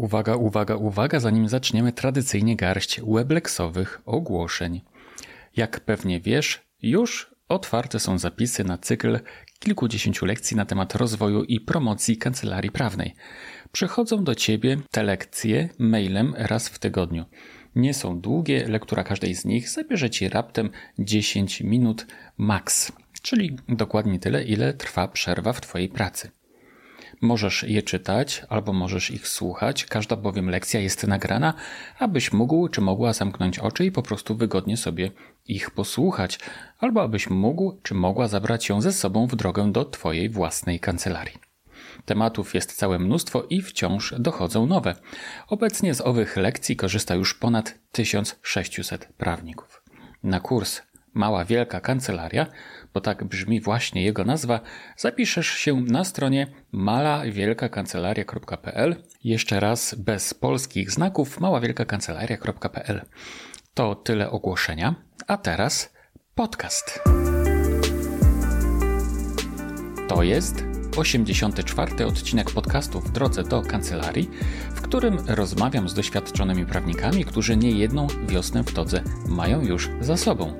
Uwaga, uwaga, uwaga, zanim zaczniemy tradycyjnie garść webleksowych ogłoszeń. Jak pewnie wiesz, już otwarte są zapisy na cykl kilkudziesięciu lekcji na temat rozwoju i promocji kancelarii prawnej. Przychodzą do Ciebie te lekcje mailem raz w tygodniu. Nie są długie, lektura każdej z nich zabierze Ci raptem 10 minut max, czyli dokładnie tyle, ile trwa przerwa w Twojej pracy. Możesz je czytać albo możesz ich słuchać, każda bowiem lekcja jest nagrana, abyś mógł czy mogła zamknąć oczy i po prostu wygodnie sobie ich posłuchać, albo abyś mógł czy mogła zabrać ją ze sobą w drogę do Twojej własnej kancelarii. Tematów jest całe mnóstwo i wciąż dochodzą nowe. Obecnie z owych lekcji korzysta już ponad 1600 prawników. Na kurs Mała Wielka Kancelaria bo tak brzmi właśnie jego nazwa, zapiszesz się na stronie malawielkakancelaria.pl. Jeszcze raz bez polskich znaków maławielkakancelaria.pl. To tyle ogłoszenia, a teraz podcast. To jest 84. odcinek podcastu w drodze do kancelarii, w którym rozmawiam z doświadczonymi prawnikami, którzy nie jedną wiosnę w todze mają już za sobą.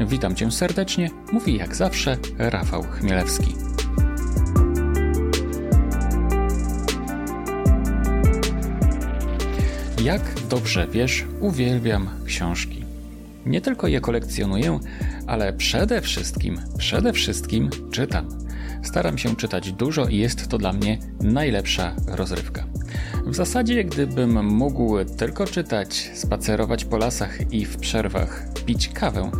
Witam Cię serdecznie, mówi jak zawsze Rafał Chmielewski. Jak dobrze wiesz, uwielbiam książki. Nie tylko je kolekcjonuję, ale przede wszystkim, przede wszystkim czytam. Staram się czytać dużo i jest to dla mnie najlepsza rozrywka. W zasadzie, gdybym mógł tylko czytać, spacerować po lasach i w przerwach pić kawę,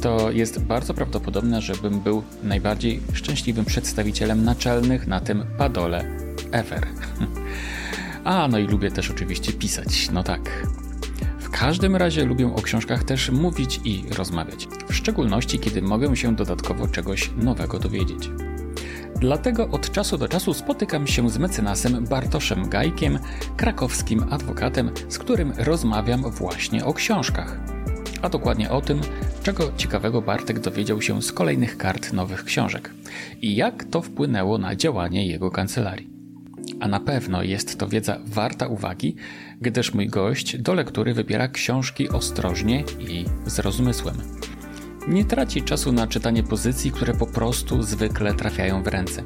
to jest bardzo prawdopodobne, żebym był najbardziej szczęśliwym przedstawicielem naczelnych na tym padole ever. A, no i lubię też oczywiście pisać, no tak. W każdym razie lubię o książkach też mówić i rozmawiać, w szczególności kiedy mogę się dodatkowo czegoś nowego dowiedzieć. Dlatego od czasu do czasu spotykam się z mecenasem Bartoszem Gajkiem, krakowskim adwokatem, z którym rozmawiam właśnie o książkach. A dokładnie o tym, czego ciekawego Bartek dowiedział się z kolejnych kart nowych książek i jak to wpłynęło na działanie jego kancelarii. A na pewno jest to wiedza warta uwagi, gdyż mój gość do lektury wybiera książki ostrożnie i z rozmysłem. Nie traci czasu na czytanie pozycji, które po prostu zwykle trafiają w ręce,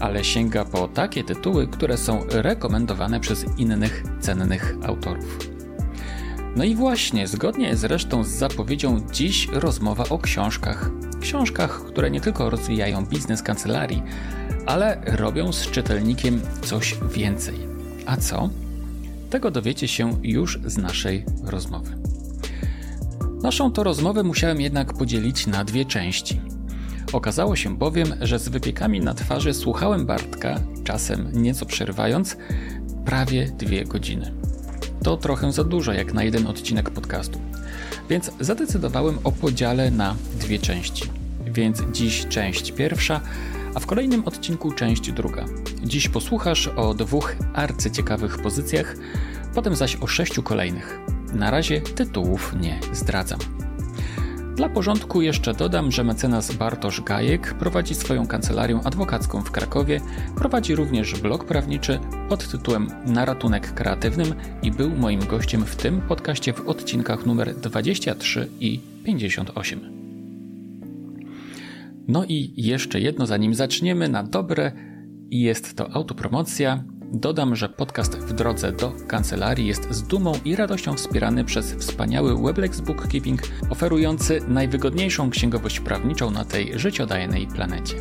ale sięga po takie tytuły, które są rekomendowane przez innych cennych autorów. No i właśnie, zgodnie zresztą z zapowiedzią, dziś rozmowa o książkach. Książkach, które nie tylko rozwijają biznes kancelarii, ale robią z czytelnikiem coś więcej. A co? Tego dowiecie się już z naszej rozmowy. Naszą to rozmowę musiałem jednak podzielić na dwie części. Okazało się bowiem, że z wypiekami na twarzy słuchałem Bartka, czasem nieco przerywając, prawie dwie godziny. To trochę za dużo jak na jeden odcinek podcastu. Więc zadecydowałem o podziale na dwie części. Więc dziś część pierwsza, a w kolejnym odcinku część druga. Dziś posłuchasz o dwóch arcyciekawych pozycjach, potem zaś o sześciu kolejnych. Na razie tytułów nie zdradzam. Dla porządku jeszcze dodam, że mecenas Bartosz Gajek prowadzi swoją kancelarię adwokacką w Krakowie, prowadzi również blog prawniczy pod tytułem Na ratunek kreatywnym i był moim gościem w tym podcaście w odcinkach numer 23 i 58. No i jeszcze jedno zanim zaczniemy na dobre jest to autopromocja. Dodam, że podcast w drodze do kancelarii jest z dumą i radością wspierany przez wspaniały Weblex Bookkeeping, oferujący najwygodniejszą księgowość prawniczą na tej życiodajnej planecie.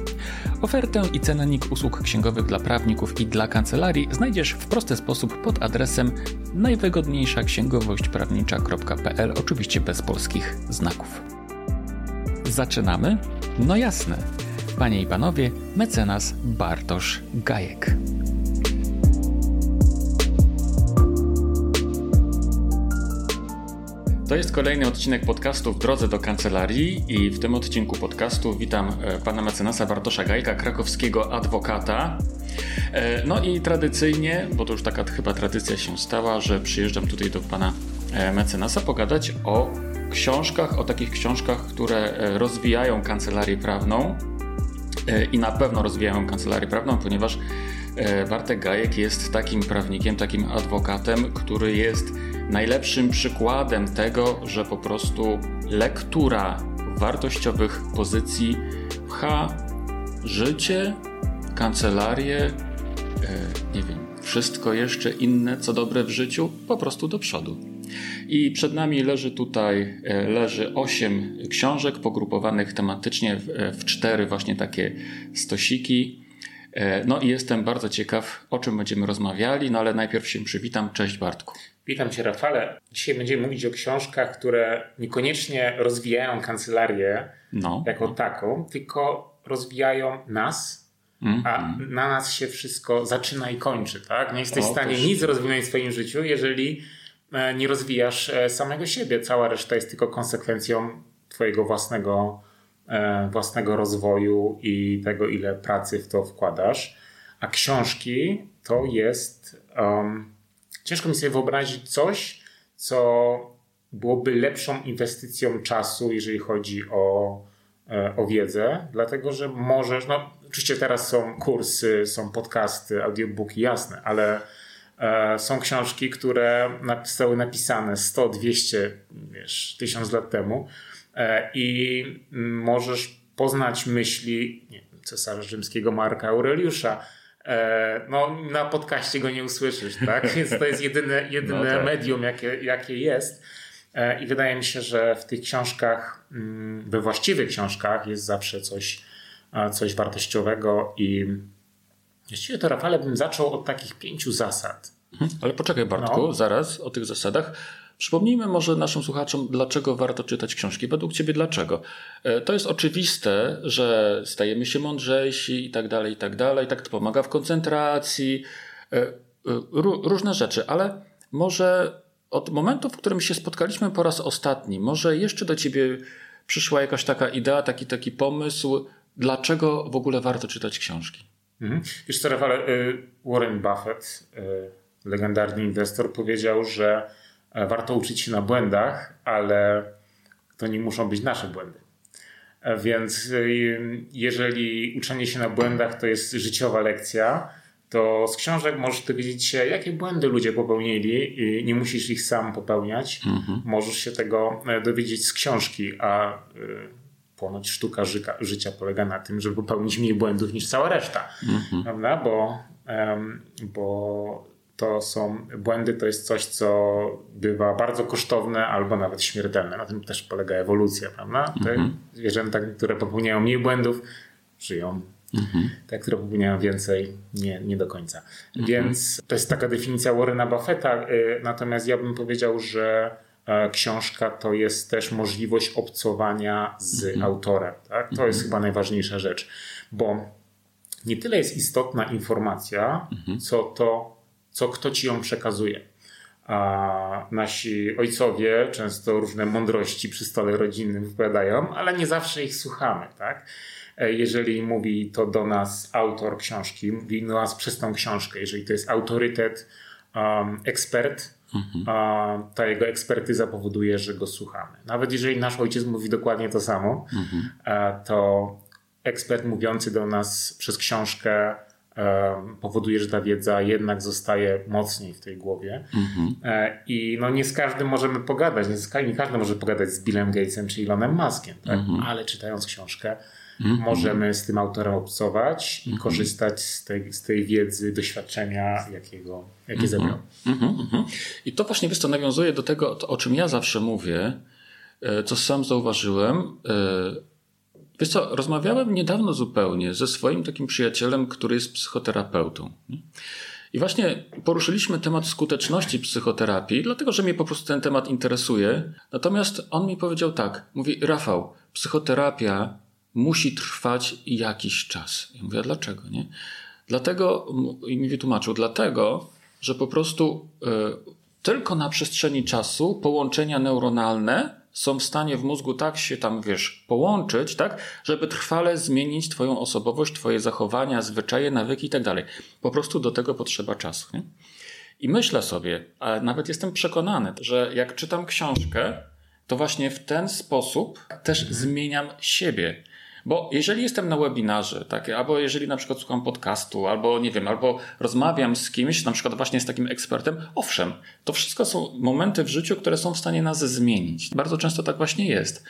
Ofertę i cennik usług księgowych dla prawników i dla kancelarii znajdziesz w prosty sposób pod adresem najwygodniejsza księgowość prawnicza.pl, oczywiście bez polskich znaków. Zaczynamy? No jasne. Panie i panowie, mecenas Bartosz Gajek. To jest kolejny odcinek podcastu w drodze do kancelarii i w tym odcinku podcastu witam e, pana mecenasa Bartosza Gajka, krakowskiego adwokata. E, no i tradycyjnie, bo to już taka chyba tradycja się stała, że przyjeżdżam tutaj do pana e, mecenasa pogadać o książkach, o takich książkach, które rozwijają kancelarię prawną i na pewno rozwijają kancelarię prawną, ponieważ Bartek Gajek jest takim prawnikiem, takim adwokatem, który jest najlepszym przykładem tego, że po prostu lektura wartościowych pozycji pcha życie, kancelarię, e, nie wiem, wszystko jeszcze inne, co dobre w życiu, po prostu do przodu. I przed nami leży tutaj, e, leży osiem książek pogrupowanych tematycznie w, e, w cztery właśnie takie stosiki. No i jestem bardzo ciekaw, o czym będziemy rozmawiali, no ale najpierw się przywitam. Cześć Bartku. Witam Cię Rafale. Dzisiaj będziemy mówić o książkach, które niekoniecznie rozwijają kancelarię no. jako taką, tylko rozwijają nas, mm, a mm. na nas się wszystko zaczyna i kończy, tak? Nie jesteś o, w stanie nic rozwinąć w swoim życiu, jeżeli e, nie rozwijasz e, samego siebie. Cała reszta jest tylko konsekwencją twojego własnego, e, własnego rozwoju i tego, ile pracy w to wkładasz. A książki to jest. Um, ciężko mi sobie wyobrazić coś, co byłoby lepszą inwestycją czasu, jeżeli chodzi o E, o wiedzę, dlatego że możesz, no oczywiście teraz są kursy, są podcasty, audiobooki, jasne, ale e, są książki, które zostały napisane 100, 200, wiesz, 1000 lat temu e, i możesz poznać myśli nie, cesarza rzymskiego Marka Aureliusza, no, na podcaście go nie usłyszysz, tak? Więc to jest jedyne, jedyne no tak. medium, jakie, jakie jest. E, I wydaje mi się, że w tych książkach, mm, we właściwych książkach jest zawsze coś, coś wartościowego i właściwie to Rafale bym zaczął od takich pięciu zasad. Mhm. Ale poczekaj Bartku, no. zaraz o tych zasadach. Przypomnijmy może naszym słuchaczom, dlaczego warto czytać książki. Według Ciebie dlaczego? E, to jest oczywiste, że stajemy się mądrzejsi i tak dalej, i tak dalej. Tak to pomaga w koncentracji, e, różne rzeczy, ale może od momentu, w którym się spotkaliśmy po raz ostatni, może jeszcze do ciebie przyszła jakaś taka idea, taki, taki pomysł, dlaczego w ogóle warto czytać książki? Mhm. Wiesz Rafale, y, Warren Buffett, y, legendarny inwestor, powiedział, że e, warto uczyć się na błędach, ale to nie muszą być nasze błędy. E, więc y, jeżeli uczenie się na błędach to jest życiowa lekcja, to z książek możesz dowiedzieć się, jakie błędy ludzie popełnili i nie musisz ich sam popełniać. Mhm. Możesz się tego e, dowiedzieć z książki, a ponoć sztuka żyka, życia polega na tym, żeby popełnić mniej błędów niż cała reszta. Mhm. Prawda? Bo, bo to są błędy, to jest coś, co bywa bardzo kosztowne albo nawet śmiertelne. Na tym też polega ewolucja, prawda? Te mhm. zwierzęta, które popełniają mniej błędów, żyją Mhm. Te, które popełniają więcej, nie, nie do końca. Mhm. Więc to jest taka definicja Warrena Buffetta. Y, natomiast ja bym powiedział, że e, książka to jest też możliwość obcowania z mhm. autorem. Tak? To jest mhm. chyba najważniejsza rzecz, bo nie tyle jest istotna informacja, mhm. co to, co kto ci ją przekazuje. A nasi ojcowie często różne mądrości przy stole rodzinnym wypowiadają, ale nie zawsze ich słuchamy. Tak? E, jeżeli mówi to do nas autor książki, mówi do nas przez tą książkę, jeżeli to jest autorytet, um, ekspert, mhm. ta jego ekspertyza powoduje, że go słuchamy. Nawet jeżeli nasz ojciec mówi dokładnie to samo, mhm. E, to ekspert mówiący do nas przez książkę powoduje, że ta wiedza jednak zostaje mocniej w tej głowie. Mhm. E, I no nie z każdym możemy pogadać, nie, z, nie każdy może pogadać z Billem Gatesem czy Elonem Muskiem, tak? Mhm. ale czytając książkę, -hmm. Możemy z tym autorem obcować i korzystać z tej, z tej wiedzy, doświadczenia, jakiego, jakie zebrał. Mhm, I to właśnie wiesz, to nawiązuje do tego, o czym ja zawsze mówię, e, co sam zauważyłem. Wiesz co, rozmawiałem niedawno zupełnie ze swoim takim przyjacielem, który jest psychoterapeutą. I właśnie poruszyliśmy temat skuteczności psychoterapii, dlatego że mnie po prostu ten temat interesuje. Natomiast on mi powiedział tak: mówi, Rafał, psychoterapia musi trwać jakiś czas. Ja mówię, dlaczego, nie? Dlatego, i mi wytłumaczył, dlatego, że po prostu y, tylko na przestrzeni czasu połączenia neuronalne są w stanie w mózgu tak się tam, wiesz, połączyć, tak, żeby trwale zmienić twoją osobowość, twoje zachowania, zwyczaje, nawyki i tak dalej. Po prostu do tego potrzeba czasu, nie? I myślę sobie, a nawet jestem przekonany, że jak czytam książkę, to właśnie w ten sposób też zmieniam siebie Bo jeżeli jestem na webinarze, tak, albo jeżeli na przykład słucham podcastu, albo nie wiem, albo rozmawiam z kimś, na przykład właśnie z takim ekspertem, owszem, to wszystko są momenty w życiu, które są w stanie nas zmienić. Bardzo często tak właśnie jest.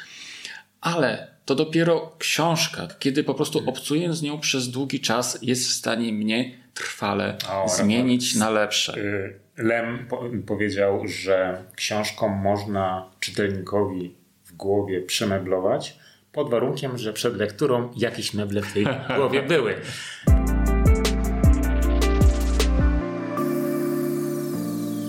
Ale to dopiero książka, kiedy po prostu obcuję z nią przez długi czas, jest w stanie mnie trwale o, zmienić na lepsze. Y, Lem powiedział, że książką można czytelnikowi w głowie przemeblować, pod warunkiem, że przed lekturą jakieś meble w tej głowie były.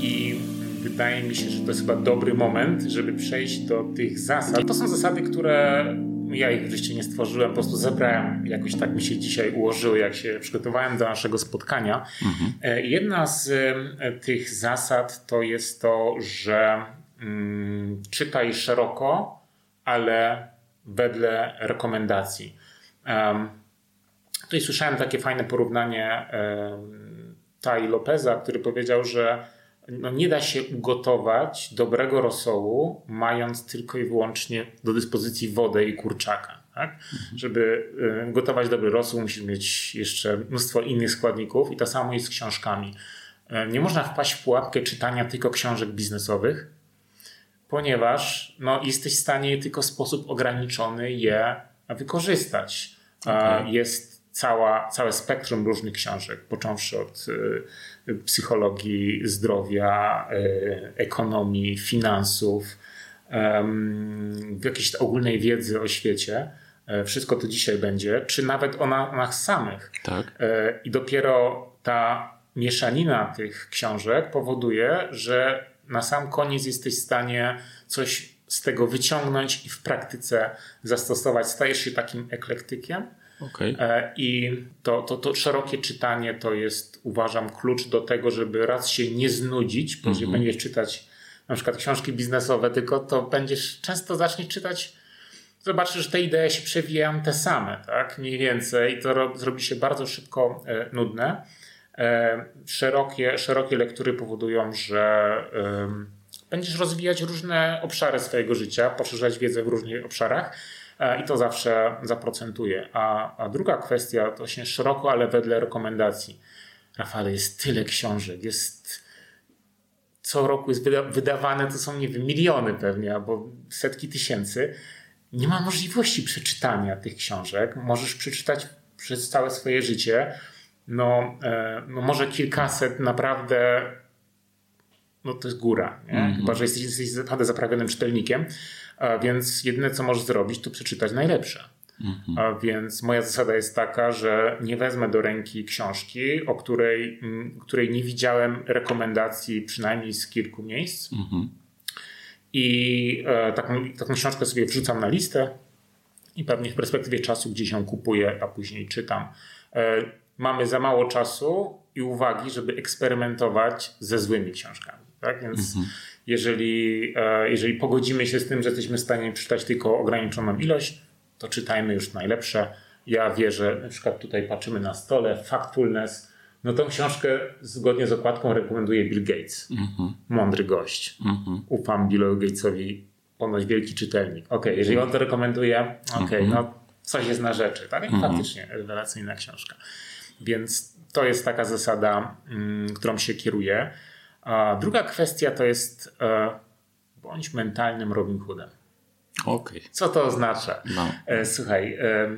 I wydaje mi się, że to jest chyba dobry moment, żeby przejść do tych zasad. To są zasady, które ja ich w nie stworzyłem, po prostu zebrałem, jakoś tak mi się dzisiaj ułożyły, jak się przygotowałem do naszego spotkania. Mhm. E, jedna z e, tych zasad to jest to, że mm, czytaj szeroko, ale wedle rekomendacji. Tutaj słyszałem takie fajne porównanie Tai Lopeza, który powiedział, że no nie da się ugotować dobrego rosołu, mając tylko i wyłącznie do dyspozycji wodę i kurczaka. Tak? Mhm. Żeby gotować dobry rosół, musisz mieć jeszcze mnóstwo innych składników, i to samo jest z książkami. Nie można wpaść w pułapkę czytania tylko książek biznesowych, ponieważ no, jesteś w stanie tylko w sposób ograniczony je wykorzystać. Okay. Jest cała, całe spektrum różnych książek, począwszy od y, psychologii zdrowia, y, ekonomii, finansów, jakiejś ogólnej wiedzy o świecie. E, wszystko to dzisiaj będzie, czy nawet o nas samych. Tak. E, I dopiero ta mieszanina tych książek powoduje, że na sam koniec jesteś w stanie coś z tego wyciągnąć i w praktyce zastosować. Stajesz się takim eklektykiem. Okay. E, I to, to, to szerokie czytanie to jest, uważam, klucz do tego, żeby raz się nie znudzić, bo mm -hmm. będziesz czytać na przykład książki biznesowe, tylko to będziesz często zaczniesz czytać, zobaczysz, że te idee się przewijają te same, tak? Mniej więcej, i to zrobi się bardzo szybko e, nudne. E, szerokie, szerokie lektury powodują, że będziesz rozwijać różne obszary swojego życia, poszerzać wiedzę w różnych obszarach e, i to zawsze zaprocentuje. A, a druga kwestia to się szeroko, ale wedle rekomendacji. Rafale, jest tyle książek, jest co roku jest wyda wydawane, to są nie wiem, miliony pewnie, albo setki tysięcy. Nie ma możliwości przeczytania tych książek. Możesz przeczytać przez całe swoje życie no, e, no może kilkaset naprawdę no to jest góra, nie? Mm -hmm. chyba że jesteś, jesteś naprawdę zaprawionym czytelnikiem, a więc jedyne co możesz zrobić to przeczytać najlepsze. Mm -hmm. A więc moja zasada jest taka, że nie wezmę do ręki książki, o której, której nie widziałem rekomendacji przynajmniej z kilku miejsc. Mm -hmm. I e, taką, taką książkę sobie wrzucam na listę i pewnie w perspektywie czasu gdzieś ją kupuję, a później czytam. E, mamy za mało czasu i uwagi, żeby eksperymentować ze złymi książkami. Tak? Więc mhm. jeżeli, e, jeżeli pogodzimy się z tym, że jesteśmy w stanie przeczytać tylko ograniczoną ilość, to czytajmy już najlepsze. Ja wierzę, na przykład tutaj patrzymy na stole, Factfulness, no tą książkę zgodnie z okładką rekomenduje Bill Gates. Mhm. Mądry gość. Mhm. Ufam Billowi Gatesowi, ponoć wielki czytelnik. Ok, jeżeli on to rekomenduje, ok, no coś jest na rzeczy. Tak? I faktycznie rewelacyjna książka. Więc to jest taka zasada, mm, którą się kieruje. A druga kwestia to jest e, bądź mentalnym Robin Hoodem. Okay. Co to oznacza? No. E, słuchaj, e,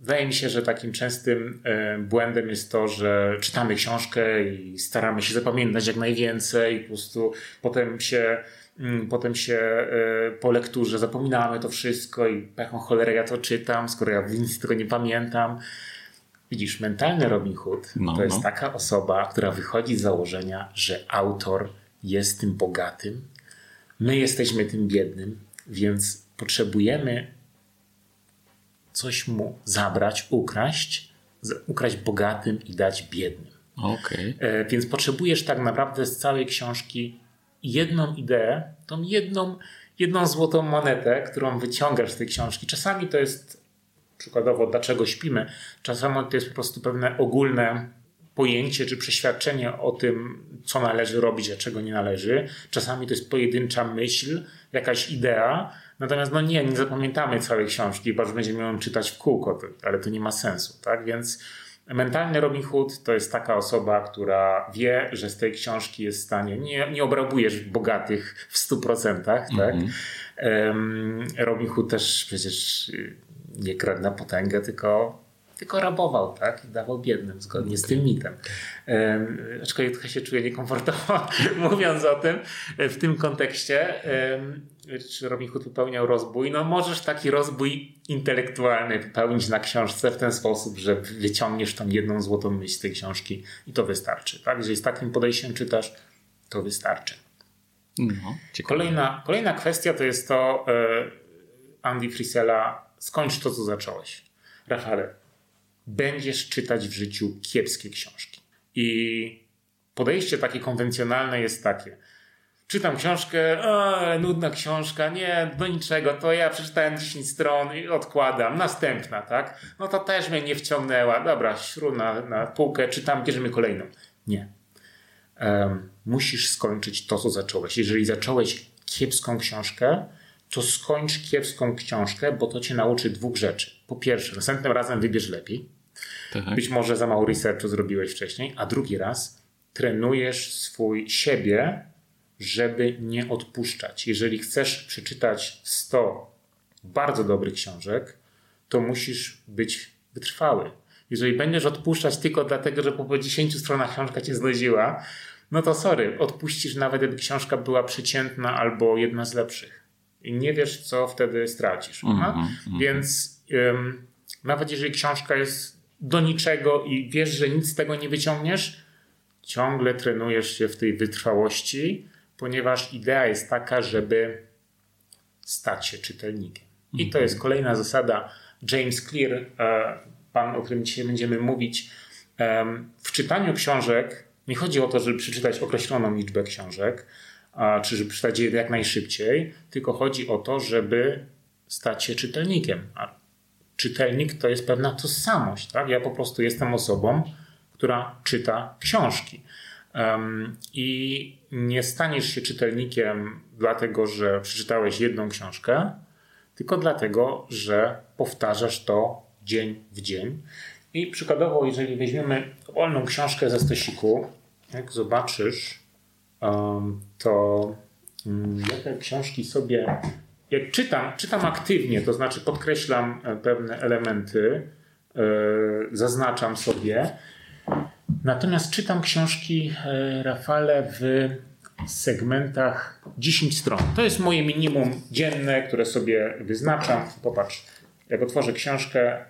wydaje mi się, że takim częstym błędem jest to, że czytamy książkę i staramy się zapamiętać jak najwięcej, po prostu potem się mm, Potem się po lekturze zapominamy to wszystko i pechą cholerę ja to czytam, skoro ja nic tego nie pamiętam. Widzisz, mentalny Robin Hood no, to jest no. taka osoba, która wychodzi z założenia, że autor jest tym bogatym, my jesteśmy tym biednym, więc potrzebujemy coś mu zabrać, ukraść, ukraść bogatym i dać biednym. Okay. E, więc potrzebujesz tak naprawdę z całej książki jedną ideę, tą jedną, jedną złotą monetę, którą wyciągasz z tej książki. Czasami to jest przykładowo dlaczego śpimy, czasami to jest po prostu pewne ogólne pojęcie czy przeświadczenie o tym, co należy robić, a czego nie należy. Czasami to jest pojedyncza myśl, jakaś idea, natomiast no nie, nie zapamiętamy całej książki, bo będziemy ją czytać w kółko, ale to nie ma sensu, tak? Więc mentalny Robin Hood to jest taka osoba, która wie, że z tej książki jest w stanie, nie, nie obrabujesz bogatych w 100%, tak? Mm -hmm. Robin Hood też przecież nie kradł na potęgę, tylko tylko rabował, tak? I dawał biednym, zgodnie z tym mitem. Um, aczkolwiek trochę się czuję niekomfortowo mówiąc o tym w tym kontekście. Um, czy Robin Hood popełniał rozbój? No możesz taki rozbój intelektualny popełnić na książce w ten sposób, że wyciągniesz tam jedną złotą myśl z tej książki i to wystarczy. Tak? Jeżeli z takim podejściem czytasz, to wystarczy. No, kolejna, kolejna kwestia to jest to e, Andy Frisella skończ to, co zacząłeś. Rafale, będziesz czytać w życiu kiepskie książki. I podejście takie konwencjonalne jest takie. Czytam książkę, nudna książka, nie, do niczego, to ja przeczytałem 10 stron i odkładam, następna, tak? No to też mnie nie wciągnęła, dobra, śrub na, na półkę, czytam, bierzemy kolejną. Nie. Um, musisz skończyć to, co zacząłeś. Jeżeli zacząłeś kiepską książkę, to skończ kiepską książkę, bo to cię nauczy dwóch rzeczy. Po pierwsze, następnym razem wybierz lepiej, tak. Być może za mało researchu zrobiłeś wcześniej, a drugi raz trenujesz swój siebie, żeby nie odpuszczać. Jeżeli chcesz przeczytać 100 bardzo dobrych książek, to musisz być wytrwały. Jeżeli będziesz odpuszczać tylko dlatego, że po 10 stronach książka cię znudziła, no to sorry, odpuścisz nawet gdyby książka była przeciętna albo jedna z lepszych. I nie wiesz, co wtedy stracisz. Mm -hmm, Więc um, nawet jeżeli książka jest do niczego i wiesz, że nic z tego nie wyciągniesz, ciągle trenujesz się w tej wytrwałości, ponieważ idea jest taka, żeby stać się czytelnikiem. I to jest kolejna zasada. James Clear, e, pan, o którym dzisiaj będziemy mówić, w czytaniu książek nie chodzi o to, żeby przeczytać określoną liczbę książek, czy żeby przeczytać je jak najszybciej, tylko chodzi o to, żeby stać się czytelnikiem. A czytelnik to jest pewna tożsamość. Tak? Ja po prostu jestem osobą, która czyta książki. Um, I nie staniesz się czytelnikiem dlatego, że przeczytałeś jedną książkę, tylko dlatego, że powtarzasz to dzień w dzień. I przykładowo, jeżeli weźmiemy wolną książkę ze stosiku, jak zobaczysz, um, to um, jakie książki sobie jak czytam, czytam aktywnie, to znaczy podkreślam e, pewne elementy, e, zaznaczam sobie. Natomiast czytam książki e, Rafale w segmentach 10 stron. To jest moje minimum dzienne, które sobie wyznaczam. Popatrz, jak otworzę książkę,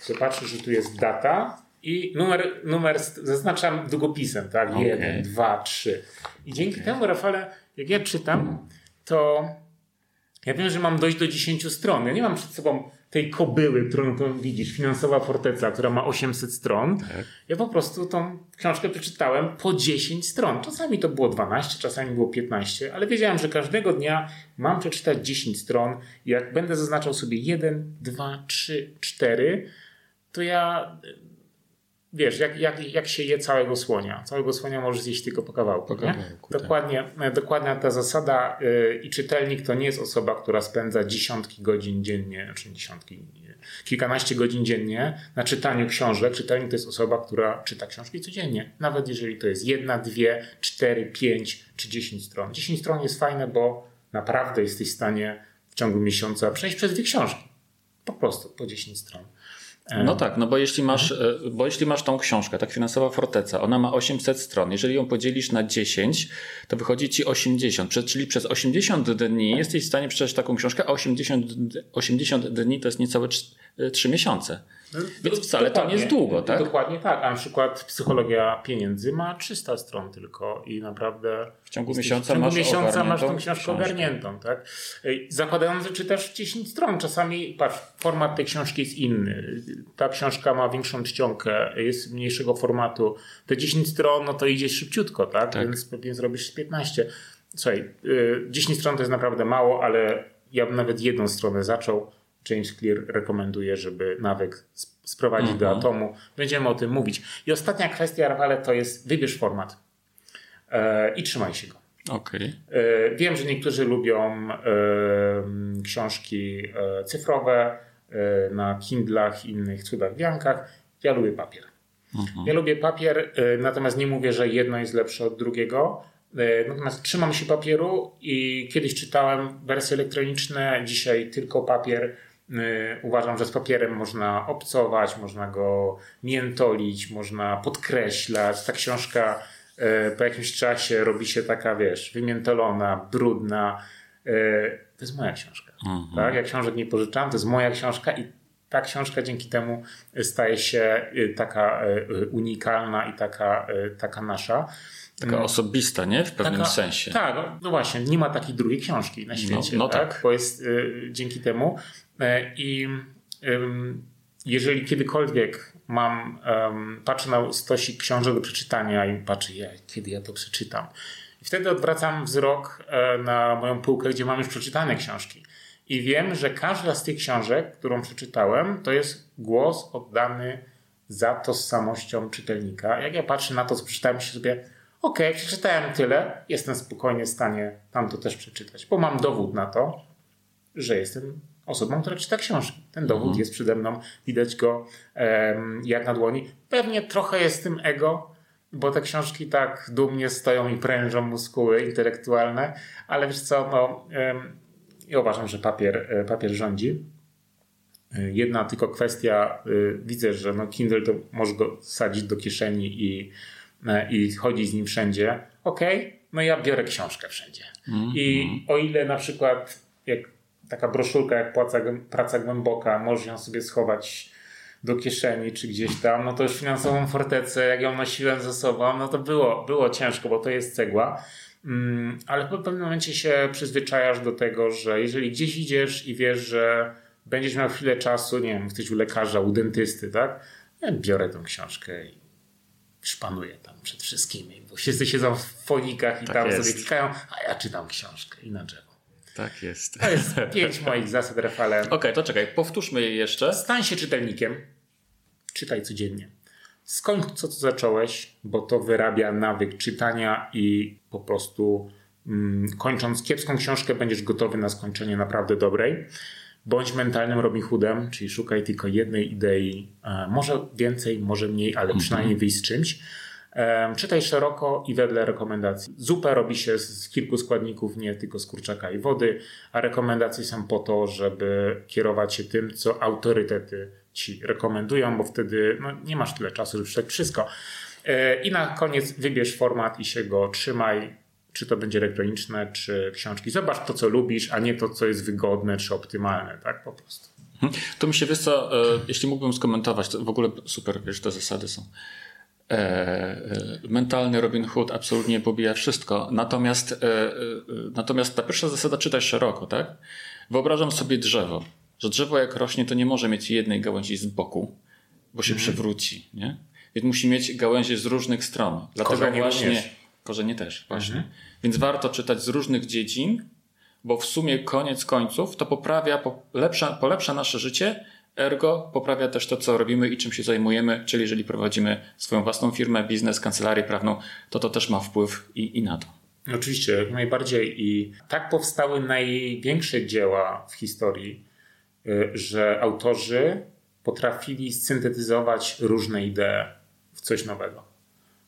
zobaczę, że tu jest data i numer, numer zaznaczam długopisem, tak? Okay. Jeden, dwa, trzy. I dzięki okay. temu, Rafale, jak ja czytam, to ja wiem, że mam dojść do 10 stron. Ja nie mam przed sobą tej kobyły, którą tu widzisz, finansowa forteca, która ma 800 stron. Tak. Ja po prostu tą książkę przeczytałem po 10 stron. Czasami to było 12, czasami było 15, ale wiedziałem, że każdego dnia mam przeczytać 10 stron. I jak będę zaznaczał sobie 1, 2, 3, 4, to ja wiesz, jak, jak, jak się je całego słonia. Całego słonia możesz zjeść tylko po kawałku. Po kawałku tak. dokładnie, tak. dokładnie ta zasada yy, i czytelnik to nie jest osoba, która spędza dziesiątki godzin dziennie, znaczy dziesiątki, kilkanaście godzin dziennie na czytaniu książek. Czytelnik to jest osoba, która czyta książki codziennie. Nawet jeżeli to jest jedna, dwie, cztery, pięć czy dziesięć stron. Dziesięć stron jest fajne, bo naprawdę jesteś w stanie w ciągu miesiąca przejść przez dwie książki. Po prostu po 10 stron. No tak, no bo jeśli masz, e, bo jeśli masz tą książkę, tak finansowa forteca, ona ma 800 stron. Jeżeli ją podzielisz na 10, to wychodzi ci 80. Czyli przez 80 dni jesteś w stanie przeczytać taką książkę, a 80, 80 dni to jest niecałe 3 miesiące. No, Więc wcale to nie jest długo, tak? Dokładnie tak. A na przykład psychologia pieniędzy ma 300 stron tylko i naprawdę. W ciągu miesiąca, w ciągu masz, miesiąca masz tą książkę, książkę ogarniętą, tak? Zakładając, że czytasz 10 stron. Czasami, patrz, format tej książki jest inny. Ta książka ma większą czcionkę, jest mniejszego formatu. Te 10 stron, no to idzie szybciutko, tak? tak. Więc pewnie zrobisz 15. Słuchaj, 10 y, stron to jest naprawdę mało, ale ja bym nawet jedną stronę zaczął James Clear rekomenduje, żeby nawyk sprowadzić mm -hmm. do mhm. atomu. Będziemy o tym mówić. I ostatnia kwestia, Rafale, to jest wybierz format e, i trzymaj się go. Okay. E, wiem, że niektórzy lubią e, książki cyfrowe e, na Kindlach i innych cudach wiankach. Ja lubię papier. Mhm. Ja lubię papier, e, natomiast nie mówię, że jedno jest lepsze od drugiego. E, natomiast trzymam się papieru i kiedyś czytałem wersje elektroniczne, dzisiaj tylko papier. E, uważam, że z papierem można obcować, można go miętolić, można podkreślać. Ta książka po jakimś czasie robi się taka, wiesz, wymiętolona, brudna. To jest moja książka. Mhm. Tak? Ja książek nie pożyczam, to jest moja książka i ta książka dzięki temu staje się y, taka y, y, unikalna i taka, taka nasza. Taka mm. osobista, nie? W pewnym taka, sensie. Tak, no właśnie, nie ma takiej drugiej książki na no, świecie. No, no tak, tak. Bo jest y, dzięki temu. I y, jeżeli kiedykolwiek mam, patrzę na stosik książek do przeczytania i patrzę, ja, kiedy ja to przeczytam. I wtedy odwracam wzrok e, na moją półkę, gdzie mam już przeczytane książki. I wiem, że każda z tych książek, którą przeczytałem, to jest głos oddany za tożsamością czytelnika. Jak ja patrzę na to, co przeczytałem, się sobie, ok, przeczytałem tyle, jestem spokojnie w stanie tam to też przeczytać, bo mam dowód na to, że jestem osobą, która czyta książki. Ten dowód mhm. jest przede mną, widać go um, jak na dłoni. Pewnie trochę jest tym ego, bo te książki tak dumnie stoją i prężą muskuły intelektualne, ale wiesz co, no, um, ja uważam, że papier, e, papier rządzi. E, jedna tylko kwestia, e, widzę, że no Kindle to może go sadzić do kieszeni i, i chodzić z nim wszędzie. Ok, no ja biorę książkę wszędzie. Mm, I mm. o ile na przykład jak taka broszurka jak Praca, praca Głęboka, możesz ją sobie schować do kieszeni czy gdzieś tam, no to już finansową fortecę, jak ją nosiłem ze sobą, no to było, było ciężko, bo to jest cegła. Mm, ale w pewnym momencie się przyzwyczajasz do tego, że jeżeli gdzieś idziesz i wiesz, że będziesz miał chwilę czasu, nie wiem, jesteś u lekarza, u dentysty, tak? Ja biorę tą książkę i szpanuję tam przed wszystkimi, bo wszyscy siedzą w folikach i tak tam jest. sobie klikają, a ja czytam książkę i na drzewo. Tak jest. To jest pięć moich zasad, Rafale. Okej, okay, to czekaj, powtórzmy je jeszcze. Stań się czytelnikiem. Czytaj codziennie skończ co, co zacząłeś, bo to wyrabia nawyk czytania i po prostu mm, kończąc kiepską książkę będziesz gotowy na skończenie naprawdę dobrej. Bądź mentalnym Robin Hoodem, czyli szukaj tylko jednej idei, e, może więcej, może mniej, ale -hmm. przynajmniej wyjść z czymś. E, czytaj szeroko i wedle rekomendacji. Zupę robi się z kilku składników, nie tylko z kurczaka i wody, a rekomendacje są po to, żeby kierować się tym, co autorytety ci rekomendują, bo wtedy no, nie masz tyle czasu, żeby przeczytać wszystko. E, I na koniec wybierz format i się go trzymaj, czy to będzie elektroniczne, czy książki. Zobacz to, co lubisz, a nie to, co jest wygodne, czy optymalne, tak po prostu. Mhm. To mi się wiesz co, e, jeśli mógłbym skomentować, to w ogóle super, wiesz, te zasady są. E, e, mentalny Robin Hood absolutnie pobija wszystko. Natomiast, e, e, natomiast ta pierwsza zasada czytaj szeroko, tak? Wyobrażam sobie drzewo że drzewo jak rośnie, to nie może mieć jednej gałęzi z boku, bo się mhm. przewróci, nie? Więc musi mieć gałęzie z różnych stron. Dlatego korzenie właśnie również. Korzenie też, właśnie. Mhm. Więc warto czytać z różnych dziedzin, bo w sumie koniec końców to poprawia, polepsza, polepsza nasze życie, ergo poprawia też to, co robimy i czym się zajmujemy, czyli jeżeli prowadzimy swoją własną firmę, biznes, kancelarię prawną, to to też ma wpływ i, i na to. Oczywiście, jak najbardziej. I tak powstały największe dzieła w historii Y, że autorzy potrafili syntetyzować różne idee w coś nowego.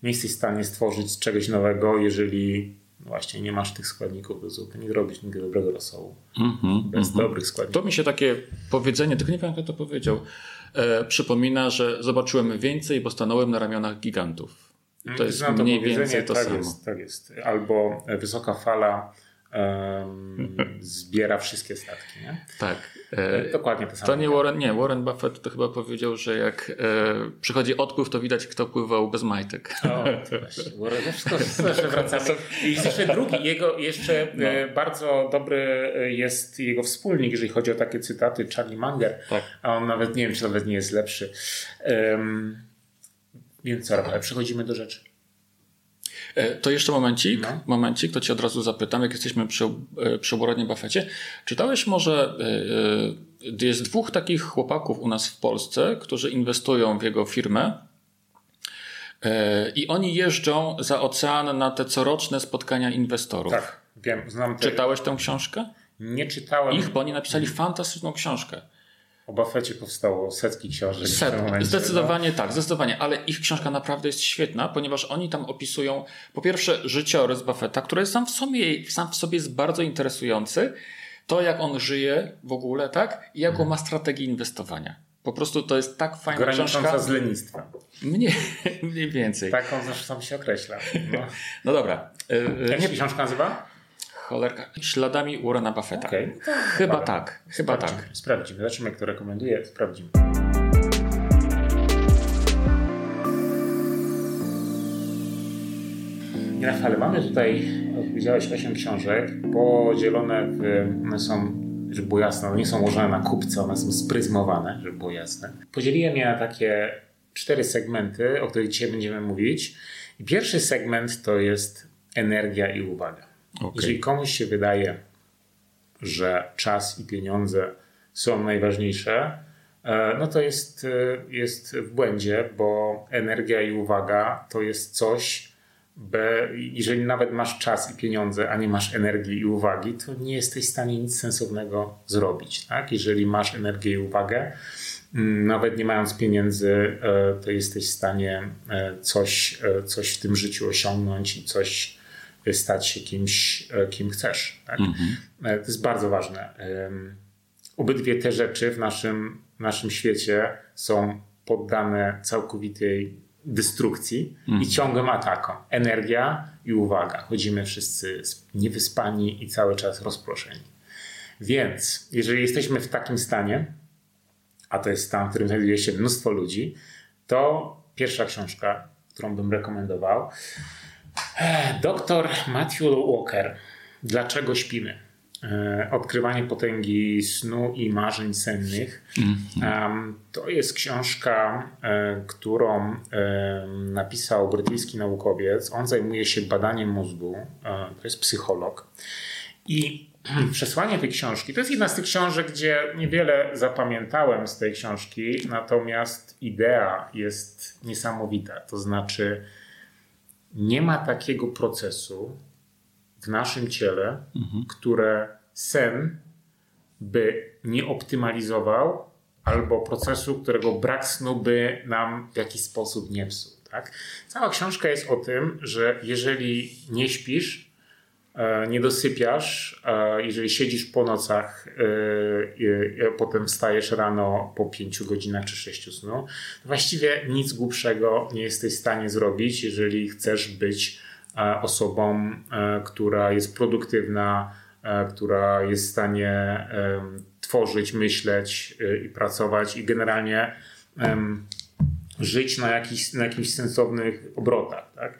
Nie jesteś w stanie stworzyć czegoś nowego, jeżeli właśnie nie masz tych składników do zupy. Nie robisz nigdy dobrego rosołu mm -hmm, bez mm -hmm. dobrych składników. To mi się takie powiedzenie, tylko nie pamiętam kto to powiedział, e, przypomina, że zobaczyłem więcej, bo stanąłem na ramionach gigantów. To jest mniej więcej to tak samo. Jest, tak jest. Albo wysoka fala zbiera wszystkie statki. Nie? Tak. E, Dokładnie to samo. To nie Warren, nie, Warren Buffett to chyba powiedział, że jak e, przychodzi odpływ, to widać, kto pływał bez majtek. O, to właśnie. Warren, wszystko, wracamy. I jeszcze drugi, jego jeszcze no. e, bardzo dobry e, jest jego wspólnik, jeżeli chodzi o takie cytaty, Charlie Munger. Tak. A on nawet, nie wiem, czy nawet nie jest lepszy. Um, więc co, ale przechodzimy do rzeczy. E, to jeszcze momencik, no. momencik, to ci od razu zapytam, jak jesteśmy przy, e, przy Buffetcie. Czytałeś może, e, jest dwóch takich chłopaków u nas w Polsce, którzy inwestują w jego firmę i oni jeżdżą za ocean na te coroczne spotkania inwestorów. Tak, wiem, znam. Te... Czytałeś tę książkę? Nie czytałem. Ich, bo oni napisali fantastyczną książkę. O Buffetcie powstało setki książek. Set, momencie, zdecydowanie no. tak, zdecydowanie, ale ich książka naprawdę jest świetna, ponieważ oni tam opisują po pierwsze życiorys Buffetta, który sam w sobie, sam w sobie jest bardzo interesujący, to jak on żyje w ogóle, tak? I jaką ma strategię inwestowania. Po prostu to jest tak fajna Granicząca książka. z lenistwem. Mniej, mniej więcej. Tak on zresztą się określa. No, no dobra. Jak się książka nazywa? Cholerka. Śladami Warrena Buffetta. Okay. Chyba Ale tak. Chyba sprawdzimy, tak. Sprawdzimy. Zobaczymy, kto rekomenduje. Sprawdzimy. Rafale, mamy tutaj, widziałeś, 8 książek podzielone w, one są, żeby było jasne, one nie są ułożone na kupce, one są spryzmowane, żeby było jasne. Podzieliłem je na takie cztery segmenty, o których dzisiaj będziemy mówić. I pierwszy segment to jest energia i uwaga. Okay. Jeżeli komuś się wydaje, że czas i pieniądze są najważniejsze, e, no to jest, e, jest w błędzie, bo energia i uwaga to jest coś, by, jeżeli nawet masz czas i pieniądze, a nie masz energii i uwagi, to nie jesteś w stanie nic sensownego zrobić. Tak? Jeżeli masz energię i uwagę, mm, nawet nie mając pieniędzy, e, to jesteś w stanie coś, coś w tym życiu osiągnąć i coś stać się kimś, e, kim chcesz. Tak? Mhm. E, to jest bardzo ważne. Obydwie te rzeczy w naszym, w naszym świecie są poddane całkowitej destrukcji mhm. i ciągłym atakom. Energia i uwaga. Chodzimy wszyscy niewyspani i cały czas rozproszeni. Więc jeżeli jesteśmy w takim stanie, a to jest stan, w którym znajduje się mnóstwo ludzi, to pierwsza książka, którą bym rekomendował, Doktor Matthew Walker. Dlaczego śpimy? Odkrywanie potęgi snu i marzeń sennych. Mm-hmm. To jest książka, e, którą napisał brytyjski naukowiec. On zajmuje się badaniem mózgu. E, to jest psycholog. I przesłanie tej książki to jest jedna z tych książek, gdzie niewiele zapamiętałem z tej książki, natomiast idea jest niesamowita. To znaczy, nie ma takiego procesu w naszym ciele, mhm. które sen by nie optymalizował, albo procesu, którego brak snu by nam w jakiś sposób nie psuł. Tak? Cała książka jest o tym, że jeżeli nie śpisz, nie dosypiasz, jeżeli siedzisz po nocach, e, potem wstajesz rano po 5 godzinach czy 6 snu, to właściwie nic głupszego nie jesteś w stanie zrobić, jeżeli chcesz być e, osobą, która jest produktywna, która jest w stanie tworzyć, myśleć i pracować i generalnie żyć na, jakichś, na jakichś sensownych obrotach. Tak?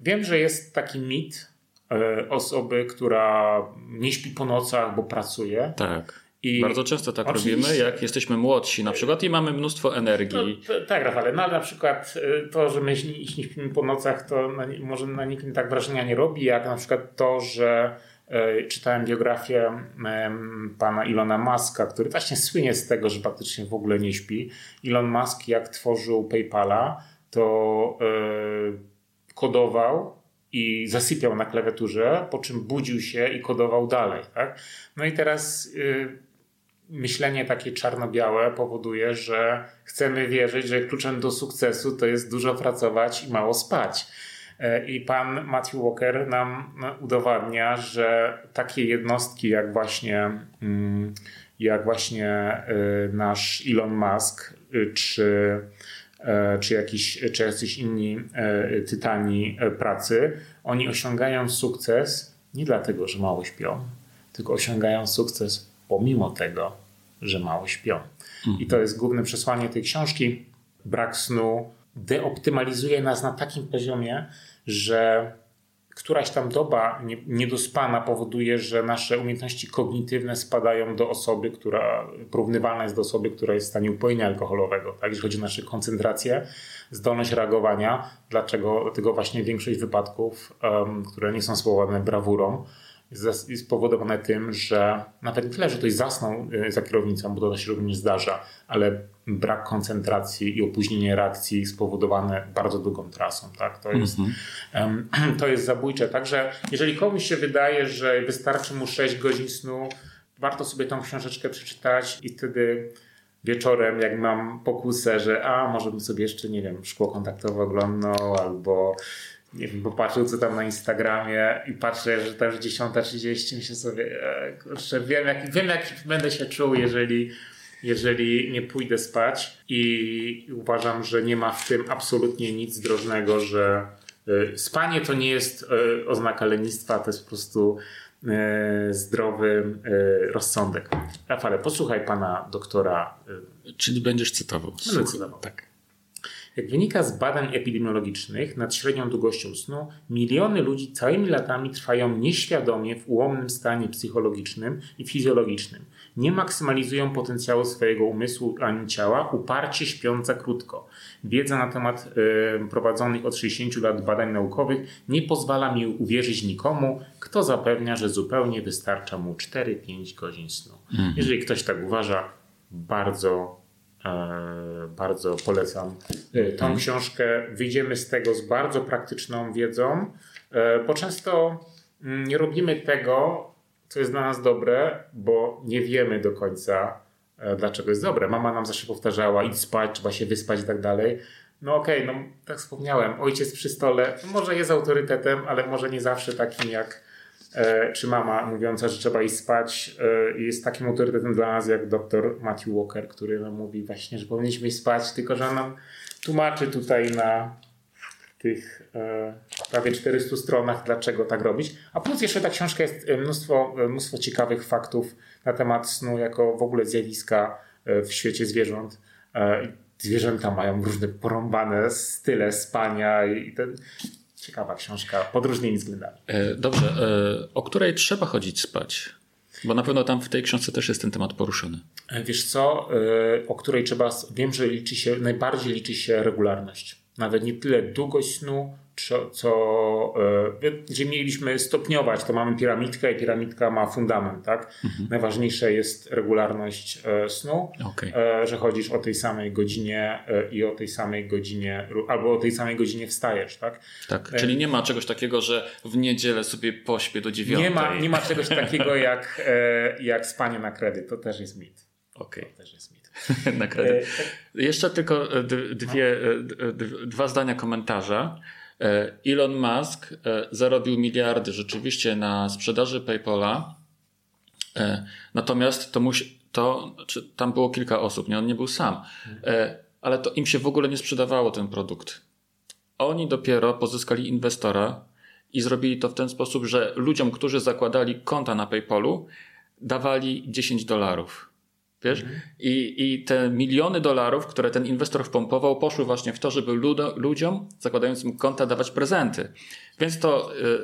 Wiem, że jest taki mit e, osoby, która nie śpi po nocach, bo pracuje. Tak. I Bardzo często tak robimy, jak jesteśmy młodsi na przykład i mamy mnóstwo energii. To, tak, Rafale, no ale na przykład e, to, że my nie śpimy po nocach, to na, może na nikim tak wrażenia nie robi, jak na przykład to, że e, czytałem biografię e, pana Ilona Muska, który właśnie słynie z tego, że praktycznie w ogóle nie śpi. Elon Musk jak tworzył PayPala, to e, kodował i zasypiał na klawiaturze, po czym budził się i kodował dalej. Tak? No i teraz y, myślenie takie czarno-białe powoduje, że chcemy wierzyć, że kluczem do sukcesu to jest dużo pracować i mało spać. E, I pan Matthew Walker nam no, udowadnia, że takie jednostki jak właśnie, mm, jak właśnie y, nasz Elon Musk y, czy czy, jakiś, czy jacyś inni e, tytani e, pracy, oni osiągają sukces nie dlatego, że mało śpią, tylko osiągają sukces pomimo tego, że mało śpią. I to jest główne przesłanie tej książki. Brak snu deoptymalizuje nas na takim poziomie, że któraś tam doba niedospana powoduje, że nasze umiejętności kognitywne spadają do osoby, która porównywalna jest do osoby, która jest w stanie upojenia alkoholowego. Tak? Jeżeli chodzi o naszą koncentrację, zdolność reagowania, dlaczego dlatego właśnie większość wypadków, um, które nie są spowodowane brawurą, jest spowodowane tym, że nawet nie tyle, że ktoś zasnął y, za kierownicą, bo to się również zdarza, ale brak koncentracji i opóźnienie reakcji spowodowane bardzo długą trasą. Tak? To, jest, mm -hmm. to jest zabójcze. Także jeżeli komuś się wydaje, że wystarczy mu 6 godzin snu, warto sobie tą książeczkę przeczytać i wtedy wieczorem, jak mam pokusę, że a może bym sobie jeszcze, nie wiem, szkło kontaktowe oglądał albo nie wiem, popatrzył co tam na Instagramie i patrzę, że też 10.30 myślę sobie, e, kurczę, wiem jak, wiem jak będę się czuł, jeżeli, jeżeli nie pójdę spać i uważam, że nie ma w tym absolutnie nic drożnego, że e, spanie to nie jest e, oznaka lenistwa, to jest po prostu zdrowy rozsądek. Rafale, posłuchaj pana doktora. Czyli będziesz cytował. Będę cytował. Tak. Jak wynika z badań epidemiologicznych nad średnią długością snu, miliony ludzi całymi latami trwają nieświadomie w ułomnym stanie psychologicznym i fizjologicznym. Nie maksymalizują potencjału swojego umysłu ani ciała, uparcie śpiąc za krótko. Wiedza na temat prowadzonych od 60 lat badań naukowych nie pozwala mi uwierzyć nikomu, kto zapewnia, że zupełnie wystarcza mu 4-5 godzin snu. Mhm. Jeżeli ktoś tak uważa, bardzo bardzo polecam e, tą mhm. książkę. Wyjdziemy z tego z bardzo praktyczną wiedzą, e, bo często mm, nie robimy tego, co jest dla nas dobre, bo nie wiemy do końca, dlaczego jest dobre. Mama nam zawsze powtarzała, idź spać, trzeba się wyspać i tak dalej. No okej, okay, no tak wspomniałem, ojciec przy stole może jest autorytetem, ale może nie zawsze takim jak E, czy mama mówiąca, że trzeba iść spać, e, jest takim autorytetem dla nas jak dr Matthew Walker, który nam mówi właśnie, że powinniśmy iść spać, tylko że nam tłumaczy tutaj na tych e, prawie 400 stronach, dlaczego tak robić. A plus jeszcze ta książka jest mnóstwo, mnóstwo ciekawych faktów na temat snu jako w ogóle zjawiska w świecie zwierząt. Zwierzęta mają różne porąbane style spania i ten, ciekawa książka pod różnymi względami. E, dobrze, e, o której trzeba chodzić spać? Bo na pewno tam w tej książce też jest ten temat poruszony. E, wiesz co, o której trzeba, wiem, że liczy się, najbardziej liczy się regularność. Nawet nie tyle długość snu, co, co gdzie mieliśmy stopniować, to mamy piramidkę i piramidka ma fundament, tak? Mhm. Najważniejsze jest regularność e, snu, okay. E, że chodzisz o tej samej godzinie e, i o tej samej godzinie, albo o tej samej godzinie wstajesz, tak? Tak, czyli nie ma czegoś takiego, że w niedzielę sobie pośpię do dziewiątej. Nie ma, nie ma czegoś takiego jak, jak spanie na kredyt, to też jest mit. Okej. Okay. To też jest mit. na kredyt. Jeszcze tylko dwie, dwa zdania komentarza. E, Elon Musk e, zarobił miliardy rzeczywiście na sprzedaży PayPala, e, natomiast to musi, to, czy tam było kilka osób, nie, on nie był sam, ale to im się w ogóle nie sprzedawało ten produkt. Oni dopiero pozyskali inwestora i zrobili to w ten sposób, że ludziom, którzy zakładali konta na PayPalu, dawali 10 dolarów. Wiesz? Mhm. I, I te miliony dolarów, które ten inwestor wpompował, poszły właśnie w to, żeby ludo, ludziom zakładającym konta dawać prezenty. Więc to y,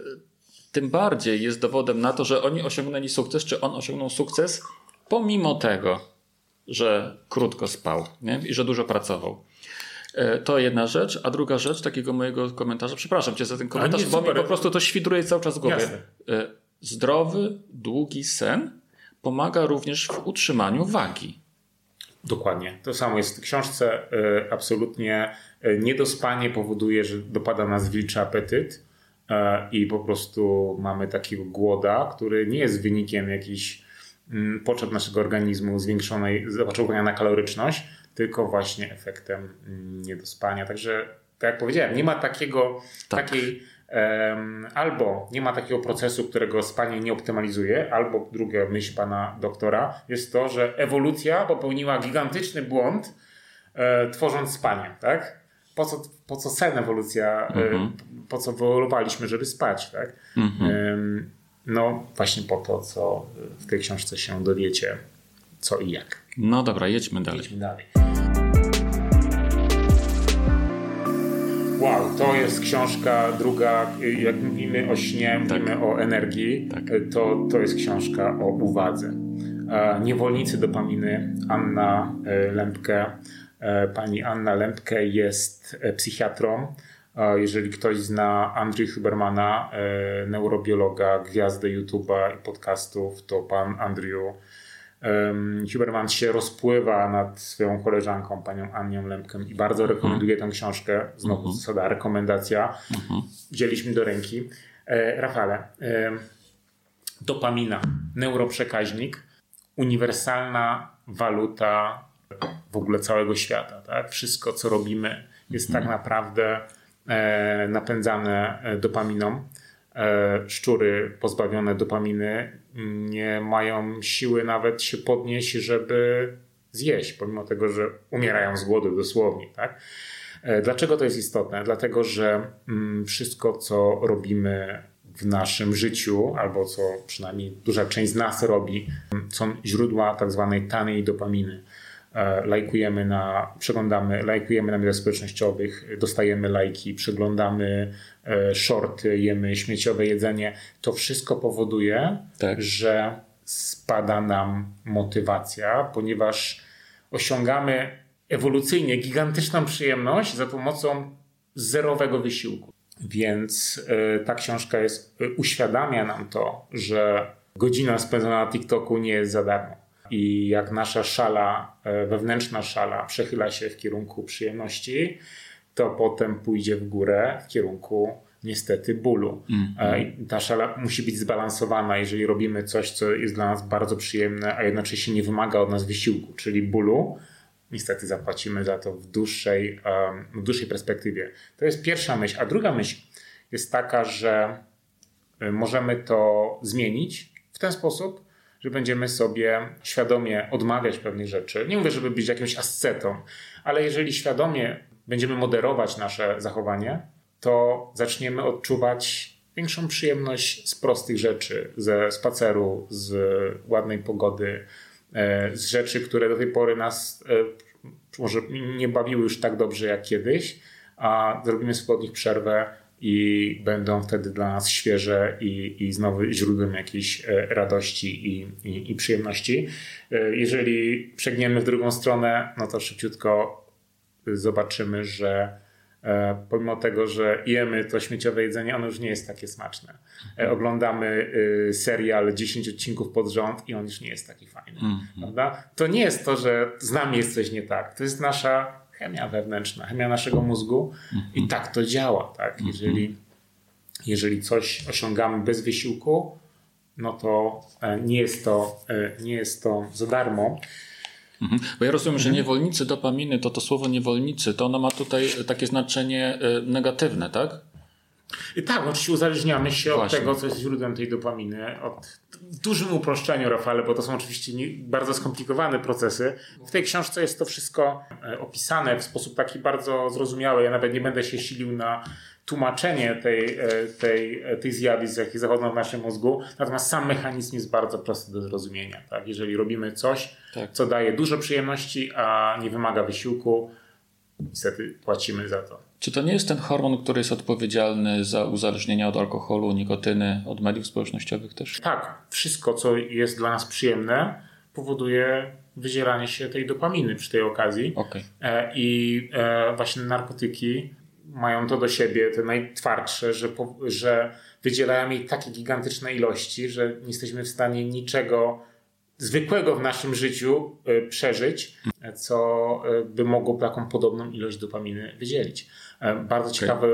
tym bardziej jest dowodem na to, że oni osiągnęli sukces, czy on osiągnął sukces, pomimo tego, że krótko spał nie? i że dużo pracował. Y, to jedna rzecz, a druga rzecz takiego mojego komentarza, przepraszam cię za ten komentarz, bo mi po prostu to świdruje cały czas w głowie. Jasne. Y, zdrowy, długi sen pomaga również w utrzymaniu wagi. Dokładnie. To samo jest w książce. E, absolutnie e, niedospanie powoduje, że dopada nas wilczy apetyt e, i po prostu mamy takiego głoda, który nie jest wynikiem jakichś mm, potrzeb naszego organizmu, zwiększonej zapotrzebowania na kaloryczność, tylko właśnie efektem mm, niedospania. Także, tak jak powiedziałem, nie ma takiego, tak. takiej albo nie ma takiego procesu, którego spanie nie optymalizuje, albo druga myśl pana doktora jest to, że ewolucja popełniła gigantyczny błąd e, tworząc spanie, tak? Po co, po co sen ewolucja, e, mhm. po co wyewoluowaliśmy, żeby spać, tak? Mhm. no właśnie po to, co w tej książce się dowiecie, co i jak. No dobra, jedźmy dalej. Jedźmy dalej. Wow, to jest książka druga, jak mówimy o śnie, tak. mówimy o energii, tak. to, to jest książka o uwadze. Niewolnicy dopaminy, Anna e, Lempke. E, pani Anna Lempke jest e, psychiatrą. Jeżeli ktoś zna Andrzej Hubermana, neurobiologa, gwiazdę YouTube'a i podcastów, to pan Andrew Huberman się rozpływa nad swoją koleżanką, panią Annią Lempkem i bardzo mhm. rekomenduje tę książkę. Znowu mhm. zasada, rekomendacja. Mhm. Wzięliśmy do ręki. E, Rafale, dopamina, neuroprzekaźnik, uniwersalna waluta w ogóle całego świata. Tak? Wszystko, co robimy, jest tak naprawdę e, napędzane e, dopaminą. E, szczury pozbawione dopaminy nie mają siły nawet się podnieść, żeby zjeść, pomimo tego, że umierają z głodu dosłownie. Tak? E, dlaczego to jest istotne? Dlatego, że mm, wszystko, co robimy w naszym życiu, albo co przynajmniej duża część z nas robi, są źródła tak zwanej taniej dopaminy. E, lajkujemy na, przeglądamy, lajkujemy na mediach społecznościowych, dostajemy lajki, przeglądamy e, shorty, jemy śmieciowe jedzenie. To wszystko powoduje, tak. że spada nam motywacja, ponieważ osiągamy ewolucyjnie gigantyczną przyjemność za pomocą zerowego wysiłku. Więc e, ta książka jest, uświadamia nam to, że godzina spędzona na TikToku nie jest za darmo i jak nasza szala, e, wewnętrzna szala przechyla się w kierunku przyjemności, to potem pójdzie w górę w kierunku niestety bólu. Mm. Ta szala musi być zbalansowana, jeżeli robimy coś, co jest dla nas bardzo przyjemne, a jednocześnie nie wymaga od nas wysiłku, czyli bólu. Niestety zapłacimy za to w dłuższej, w dłuższej perspektywie. To jest pierwsza myśl. A druga myśl jest taka, że e, możemy to zmienić w ten sposób, że będziemy sobie świadomie odmawiać pewnych rzeczy. Nie mówię, żeby być jakimś ascetą, ale jeżeli świadomie będziemy moderować nasze zachowanie, to zaczniemy odczuwać większą przyjemność z prostych rzeczy, ze spaceru, z ładnej pogody, e, z rzeczy, które do tej pory nas e, może nie bawiły już tak dobrze jak kiedyś, a zrobimy sobie od nich przerwę i będą wtedy dla nas świeże i, i znowu źródłem jakiejś e, radości i, i, i przyjemności. E, jeżeli przegniemy w drugą stronę, no to szybciutko zobaczymy, że e, pomimo tego, że jemy to śmieciowe jedzenie, ono już nie jest takie smaczne. Oglądamy serial 10 odcinków pod rząd i on już nie jest taki fajny. -hmm. Prawda? To nie jest to, że z nami jest coś nie tak. To jest nasza chemia wewnętrzna, chemia naszego mózgu i mhm. tak to działa. Tak? Mhm. Jeżeli, jeżeli coś osiągamy bez wysiłku, no to e, nie jest to, e, nie jest to za darmo. Mhm. Bo ja rozumiem, że niewolnicy dopaminy, to to słowo niewolnicy, to ono ma tutaj takie znaczenie e, negatywne, tak? I tak, oczywiście uzależniamy się Właśnie. od tego, co jest źródłem tej dopaminy, od dużym uproszczeniu, Rafale, bo to są oczywiście bardzo skomplikowane procesy. W tej książce jest to wszystko e, opisane w sposób taki bardzo zrozumiały. Ja nawet nie będę się silił na tłumaczenie tej, e, tej, e, tych zjawisk, jakie zachodzą w naszym mózgu. Natomiast sam mechanizm jest bardzo prosty do zrozumienia. Tak? Jeżeli robimy coś, tak. co daje dużo przyjemności, a nie wymaga wysiłku, niestety płacimy za to. Czy to nie jest ten hormon, który jest odpowiedzialny za uzależnienia od alkoholu, nikotyny, od mediów społecznościowych też? Tak. Wszystko, co jest dla nas przyjemne, powoduje wyzieranie się tej dopaminy przy tej okazji. Okay. E, I e, właśnie narkotyki mają to do siebie, te najtwardsze, że, że wydzielają jej takie gigantyczne ilości, że nie jesteśmy w stanie niczego zwykłego w naszym życiu e, przeżyć, co by mogło taką podobną ilość dopaminy wydzielić. E, bardzo okay. ciekawa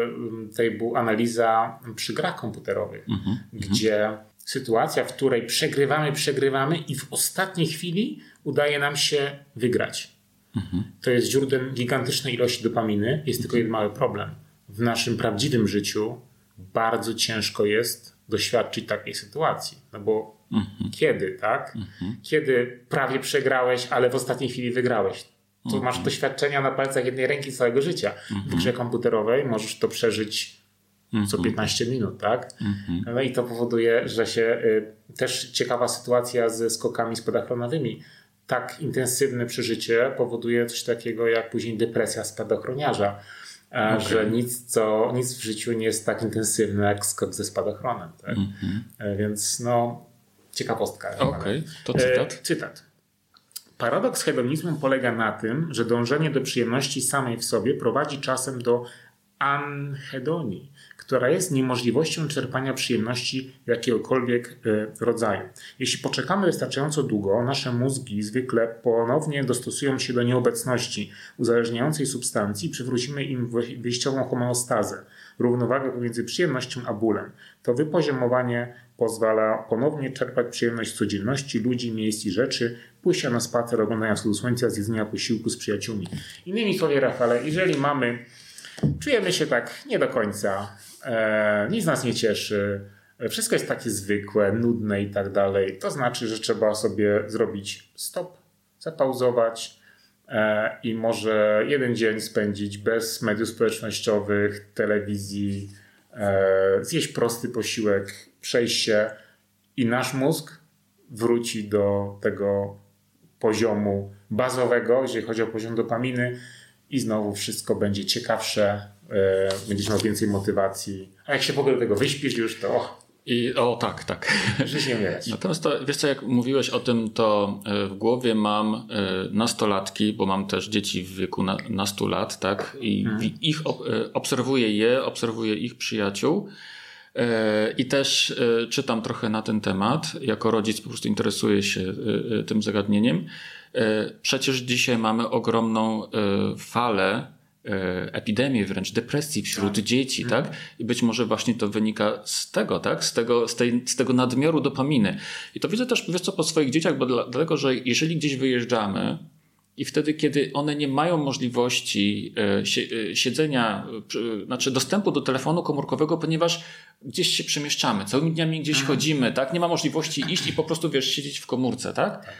tutaj była analiza przy grach komputerowych, mm -hmm. gdzie sytuacja, w której przegrywamy, przegrywamy i w ostatniej chwili udaje nam się wygrać. Mm -hmm. To jest źródłem gigantycznej ilości dopaminy. Jest tylko jeden mały problem. W naszym prawdziwym życiu bardzo ciężko jest doświadczyć takiej sytuacji. No bo -hmm. kiedy, tak? Mhm. Kiedy prawie przegrałeś, ale w ostatniej chwili wygrałeś to masz mhm. doświadczenia na palcach jednej ręki całego życia. W mhm. grze komputerowej możesz to przeżyć co 15 mhm. minut, tak? No i to powoduje, że się y, też ciekawa sytuacja ze skokami spadochronowymi. Tak intensywne przeżycie powoduje coś takiego jak później depresja spadochroniarza. okay. że nic, co, nic w życiu nie jest tak intensywne jak skok ze spadochronem. Tak? Mm -hmm. Więc no, ciekawostka. Okej, okay. to cytat. E, cytat. Paradoks hedonizmu polega na tym, że dążenie do przyjemności samej w sobie prowadzi czasem do anhedonii, która jest niemożliwością czerpania przyjemności jakiegokolwiek e, rodzaju. Jeśli poczekamy wystarczająco długo, nasze mózgi zwykle ponownie dostosują się do nieobecności uzależniającej substancji i przywrócimy im wyjściową homeostazę, równowagę pomiędzy przyjemnością a bólem. To wypoziomowanie pozwala ponownie czerpać przyjemność z codzienności, ludzi, miejsc i rzeczy, pójścia na spacer, oglądania wschodu słońca, zjedzenia posiłku z przyjaciółmi. Innymi słowy, Rafale, jeżeli mamy, czujemy się tak nie do końca, e, nic nas nie cieszy, wszystko jest takie zwykłe, nudne i tak dalej, to znaczy, że trzeba sobie zrobić stop, zapauzować, e, i może jeden dzień spędzić bez mediów społecznościowych, telewizji, e, zjeść prosty posiłek, przejść się i nasz mózg wróci do tego poziomu bazowego, jeżeli chodzi o poziom dopaminy i znowu wszystko będzie ciekawsze, e, będziesz miał więcej motywacji. A jak się w ogóle tego wyśpisz już, to i, o tak, tak. Żyć nie umierać. Natomiast to, wiesz co, jak mówiłeś o tym, to e, w głowie mam e, nastolatki, bo mam też dzieci w wieku na, nastu lat, tak? I hmm. ich obserwuję je, obserwuję ich przyjaciół. I też czytam trochę na ten temat. Jako rodzic po prostu interesuję się tym zagadnieniem. Przecież dzisiaj mamy ogromną falę epidemię wręcz depresji wśród tak. dzieci, tak? Mhm. I być może właśnie to wynika z tego, tak? Z tego, z, tej, z tego nadmiaru dopaminy. I to widzę też, wiesz co, po swoich dzieciach, bo dlatego, że jeżeli gdzieś wyjeżdżamy, i wtedy, kiedy one nie mają możliwości e, e, siedzenia, e, znaczy dostępu do telefonu komórkowego, ponieważ gdzieś się przemieszczamy, całymi dniami gdzieś chodzimy, tak? Nie ma możliwości iść i po prostu, wiesz, siedzieć w komórce, tak?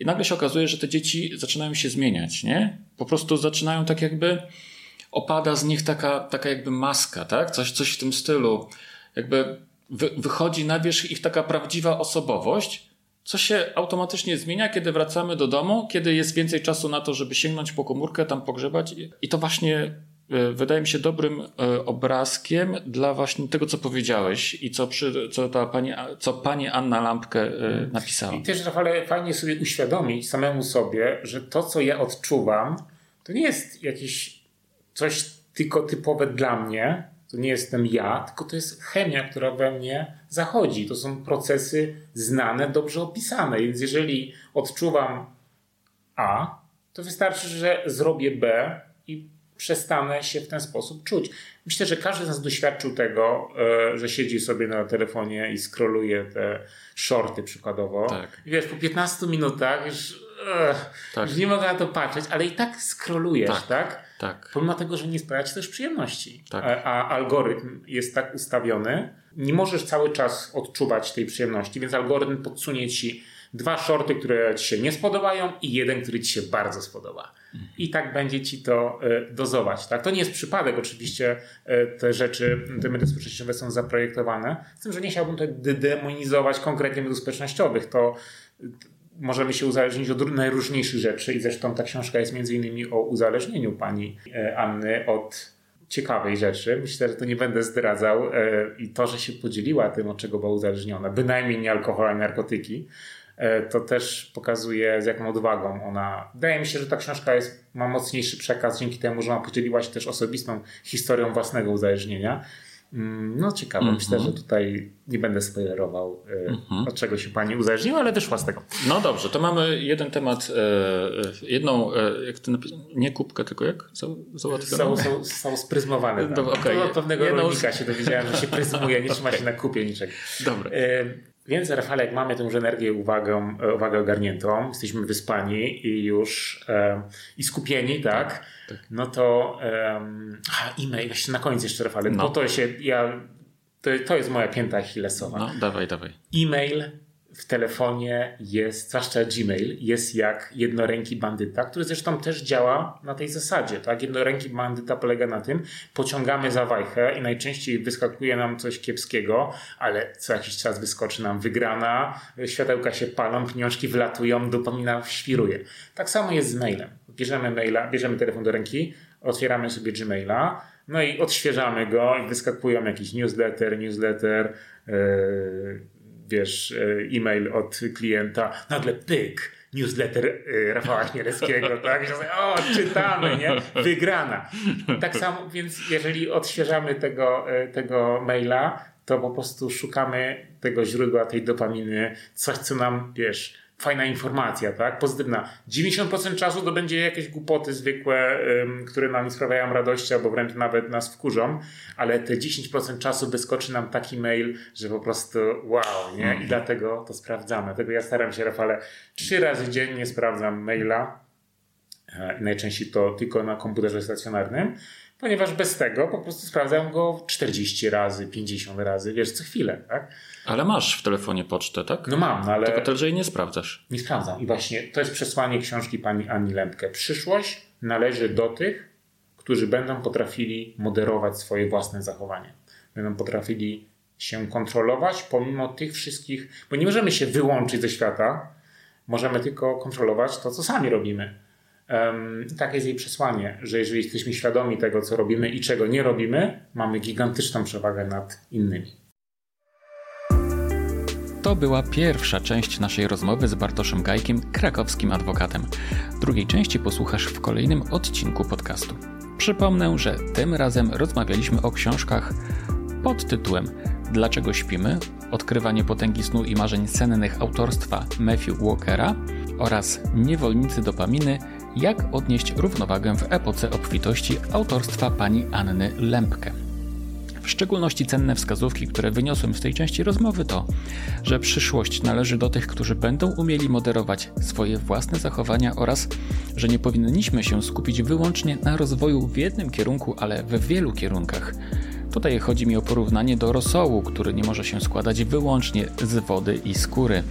I nagle się okazuje, że te dzieci zaczynają się zmieniać, nie? Po prostu zaczynają tak jakby, opada z nich taka, taka jakby maska, tak? Coś, coś w tym stylu. Jakby wy, wychodzi na wierzch ich taka prawdziwa osobowość, co się automatycznie zmienia, kiedy wracamy do domu, kiedy jest więcej czasu na to, żeby sięgnąć po komórkę, tam pogrzebać. I to właśnie wydaje mi się dobrym e, obrazkiem dla właśnie tego, co powiedziałeś i co, przy, co, ta pani, co pani Anna Lampkę e, napisała. I też, Rafale, fajnie sobie uświadomić samemu sobie, że to, co ja odczuwam, to nie jest jakieś coś tylko typowe dla mnie, to nie jestem ja, tylko to jest chemia, która we mnie zachodzi. To są procesy znane, dobrze opisane. Więc jeżeli odczuwam A, to wystarczy, że zrobię B i przestanę się w ten sposób czuć. Myślę, że każdy z nas doświadczył tego, e, że siedzi sobie na telefonie i skroluje te shorty przykładowo. Tak. I wiesz, po 15 minutach już, tak. już nie mogę na to patrzeć, ale i tak skrolujesz, tak? tak? Tak. Pomimo tego, że nie sprawia ci też przyjemności. Tak. A, a, algorytm jest tak ustawiony, nie możesz cały czas odczuwać tej przyjemności, więc algorytm podsunie ci dwa shorty, które ci się nie spodobają i jeden, który ci się bardzo spodoba. I tak będzie ci to y, dozować. Tak? To nie jest przypadek, oczywiście y, te rzeczy, te media społecznościowe są zaprojektowane. Z tym, że nie chciałbym tutaj demonizować konkretnie mediów społecznościowych. To możemy się uzależnić od najróżniejszych rzeczy i zresztą ta książka jest między innymi o uzależnieniu pani e, Anny od ciekawej rzeczy. Myślę, że to nie będę zdradzał e, i to, że się podzieliła tym, od czego była uzależniona, bynajmniej nie alkohol, a narkotyki, e, to też pokazuje z jaką odwagą ona. Wydaje mi się, że ta książka jest, ma mocniejszy przekaz dzięki temu, że ona podzieliła się też osobistą historią własnego uzależnienia. Mm, no ciekawe, mm -hmm. myślę, że tutaj nie będę spoilerował, mm -hmm. od czego się pani uzależniła, ale wyszła z tego. No dobrze, to mamy jeden temat, e, jedną, e, jak napis... nie kubkę, tylko jak? Załatwione? Są, są, są spryzmowane. Do, okay. to od pewnego Jedną... rolnika się dowiedziałem, że się pryzmuje, nie trzyma się na kupie niczego. Dobra. E, więc Rafale, jak mamy tę już energię uwagę, uwagę ogarniętą, jesteśmy wyspani i już e, i skupieni, tak? tak, tak. No to um, e-mail, właśnie na koniec jeszcze Rafale, no. bo to się, ja, to, to jest moja pięta achillesowa. No, dawaj, dawaj. E-mail w telefonie jest, zwłaszcza Gmail, jest jak jednoręki bandyta, który zresztą też działa na tej zasadzie. Tak? Jednoręki bandyta polega na tym, pociągamy za wajchę i najczęściej wyskakuje nam coś kiepskiego, ale co jakiś czas wyskoczy nam wygrana, światełka się palą, pieniążki wlatują, dopomina świruje. Tak samo jest z mailem. Bierzemy maila, bierzemy telefon do ręki, otwieramy sobie Gmaila, no i odświeżamy go i wyskakują jakiś newsletter, newsletter, yy, wiesz, e, e-mail od klienta, nagle pyk, newsletter e, Rafała Śnieleckiego, tak? Że o, czytamy, nie? Wygrana. Tak samo, więc jeżeli odświeżamy tego, tego maila, to po prostu szukamy tego źródła tej dopaminy, coś, co nam, wiesz, fajna informacja, tak? Pozytywna. 90% czasu to będzie jakieś głupoty zwykłe, które nam sprawiają radości albo wręcz nawet nas wkurzą, ale te 10% czasu wyskoczy nam taki mail, że po prostu wow, nie? I mm. dlatego to sprawdzamy. Dlatego ja staram się, Rafale, trzy razy dziennie sprawdzam maila. E, najczęściej to tylko na komputerze stacjonarnym, ponieważ bez tego po prostu sprawdzam go 40 razy, 50 razy, wiesz, co chwilę, tak? Ale masz w telefonie pocztę, tak? No mam, no ale... Tylko tyle, że jej nie sprawdzasz. Nie sprawdzam. I właśnie to jest przesłanie książki pani Ani Lempke. Przyszłość należy do tych, którzy będą potrafili moderować swoje własne zachowanie. Będą potrafili się kontrolować pomimo tych wszystkich... Bo nie możemy się wyłączyć ze świata, możemy tylko kontrolować to, co sami robimy. Um, tak jest jej przesłanie, że jeżeli jesteśmy świadomi tego, co robimy i czego nie robimy, mamy gigantyczną przewagę nad innymi. To była pierwsza część naszej rozmowy z Bartoszem Gajkiem, krakowskim adwokatem. Drugiej części posłuchasz w kolejnym odcinku podcastu. Przypomnę, że tym razem rozmawialiśmy o książkach pod tytułem Dlaczego śpimy? Odkrywanie potęgi snu i marzeń sennych autorstwa Matthew Walkera oraz Niewolnicy dopaminy jak odnieść równowagę w epoce obfitości autorstwa pani Anny Lempke. W szczególności cenne wskazówki, które wyniosłem z tej części rozmowy to, że przyszłość należy do tych, którzy będą umieli moderować swoje własne zachowania oraz, że nie powinniśmy się skupić wyłącznie na rozwoju w jednym kierunku, ale w wielu kierunkach. Tutaj chodzi mi o porównanie do rosołu, który nie może się składać wyłącznie z wody i skóry,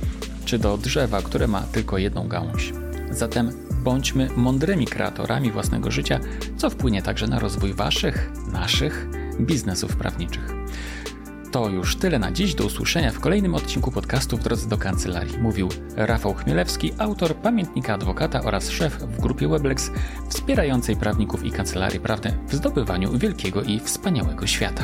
czy do drzewa, które ma tylko jedną gałąź. Zatem bądźmy mądrymi kreatorami własnego życia, co wpłynie także na rozwój waszych, naszych biznesów prawniczych. To już tyle na dziś. Do usłyszenia w kolejnym odcinku podcastu w drodze do kancelarii. Mówił Rafał Chmielewski, autor pamiętnika adwokata oraz szef w grupie Weblex wspierającej prawników i kancelarii prawne w zdobywaniu wielkiego i wspaniałego świata.